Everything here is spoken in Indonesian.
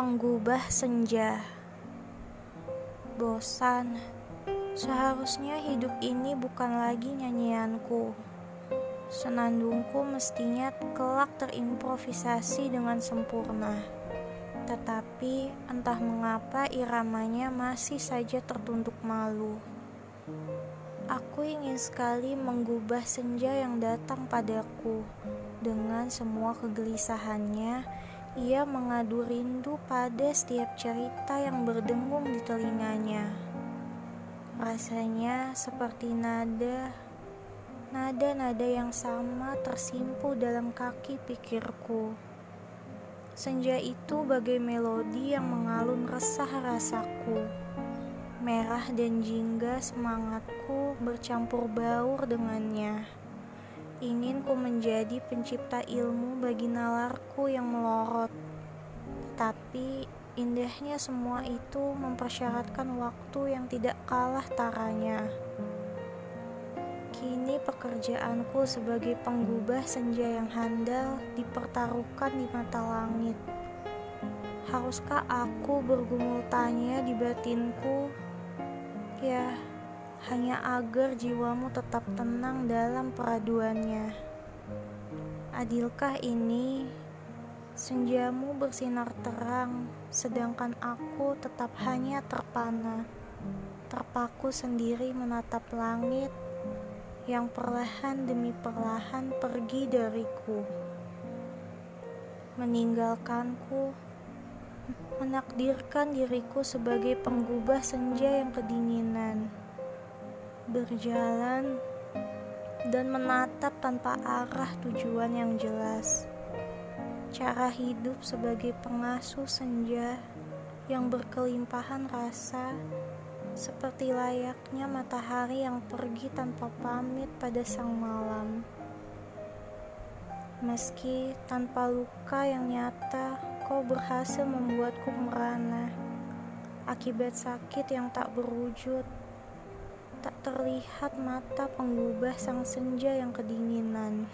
Penggubah senja. Bosan. Seharusnya hidup ini bukan lagi nyanyianku. Senandungku mestinya kelak terimprovisasi dengan sempurna. Tetapi entah mengapa iramanya masih saja tertunduk malu. Aku ingin sekali menggubah senja yang datang padaku dengan semua kegelisahannya ia mengadu rindu pada setiap cerita yang berdengung di telinganya. Rasanya seperti nada, nada-nada yang sama tersimpu dalam kaki pikirku. Senja itu bagai melodi yang mengalun resah rasaku. Merah dan jingga semangatku bercampur baur dengannya. Ingin ku menjadi pencipta ilmu bagi nalarku yang melorot. Tapi indahnya semua itu mempersyaratkan waktu yang tidak kalah taranya. Kini pekerjaanku sebagai penggubah senja yang handal dipertaruhkan di mata langit. Haruskah aku bergumul tanya di batinku? Ya, hanya agar jiwamu tetap tenang dalam peraduannya. Adilkah ini? Senjamu bersinar terang, sedangkan aku tetap hanya terpana, terpaku sendiri menatap langit yang perlahan demi perlahan pergi dariku, meninggalkanku, menakdirkan diriku sebagai penggubah senja yang kedinginan berjalan dan menatap tanpa arah tujuan yang jelas. Cara hidup sebagai pengasuh senja yang berkelimpahan rasa seperti layaknya matahari yang pergi tanpa pamit pada sang malam. Meski tanpa luka yang nyata, kau berhasil membuatku merana akibat sakit yang tak berwujud tak terlihat mata penggubah sang senja yang kedinginan.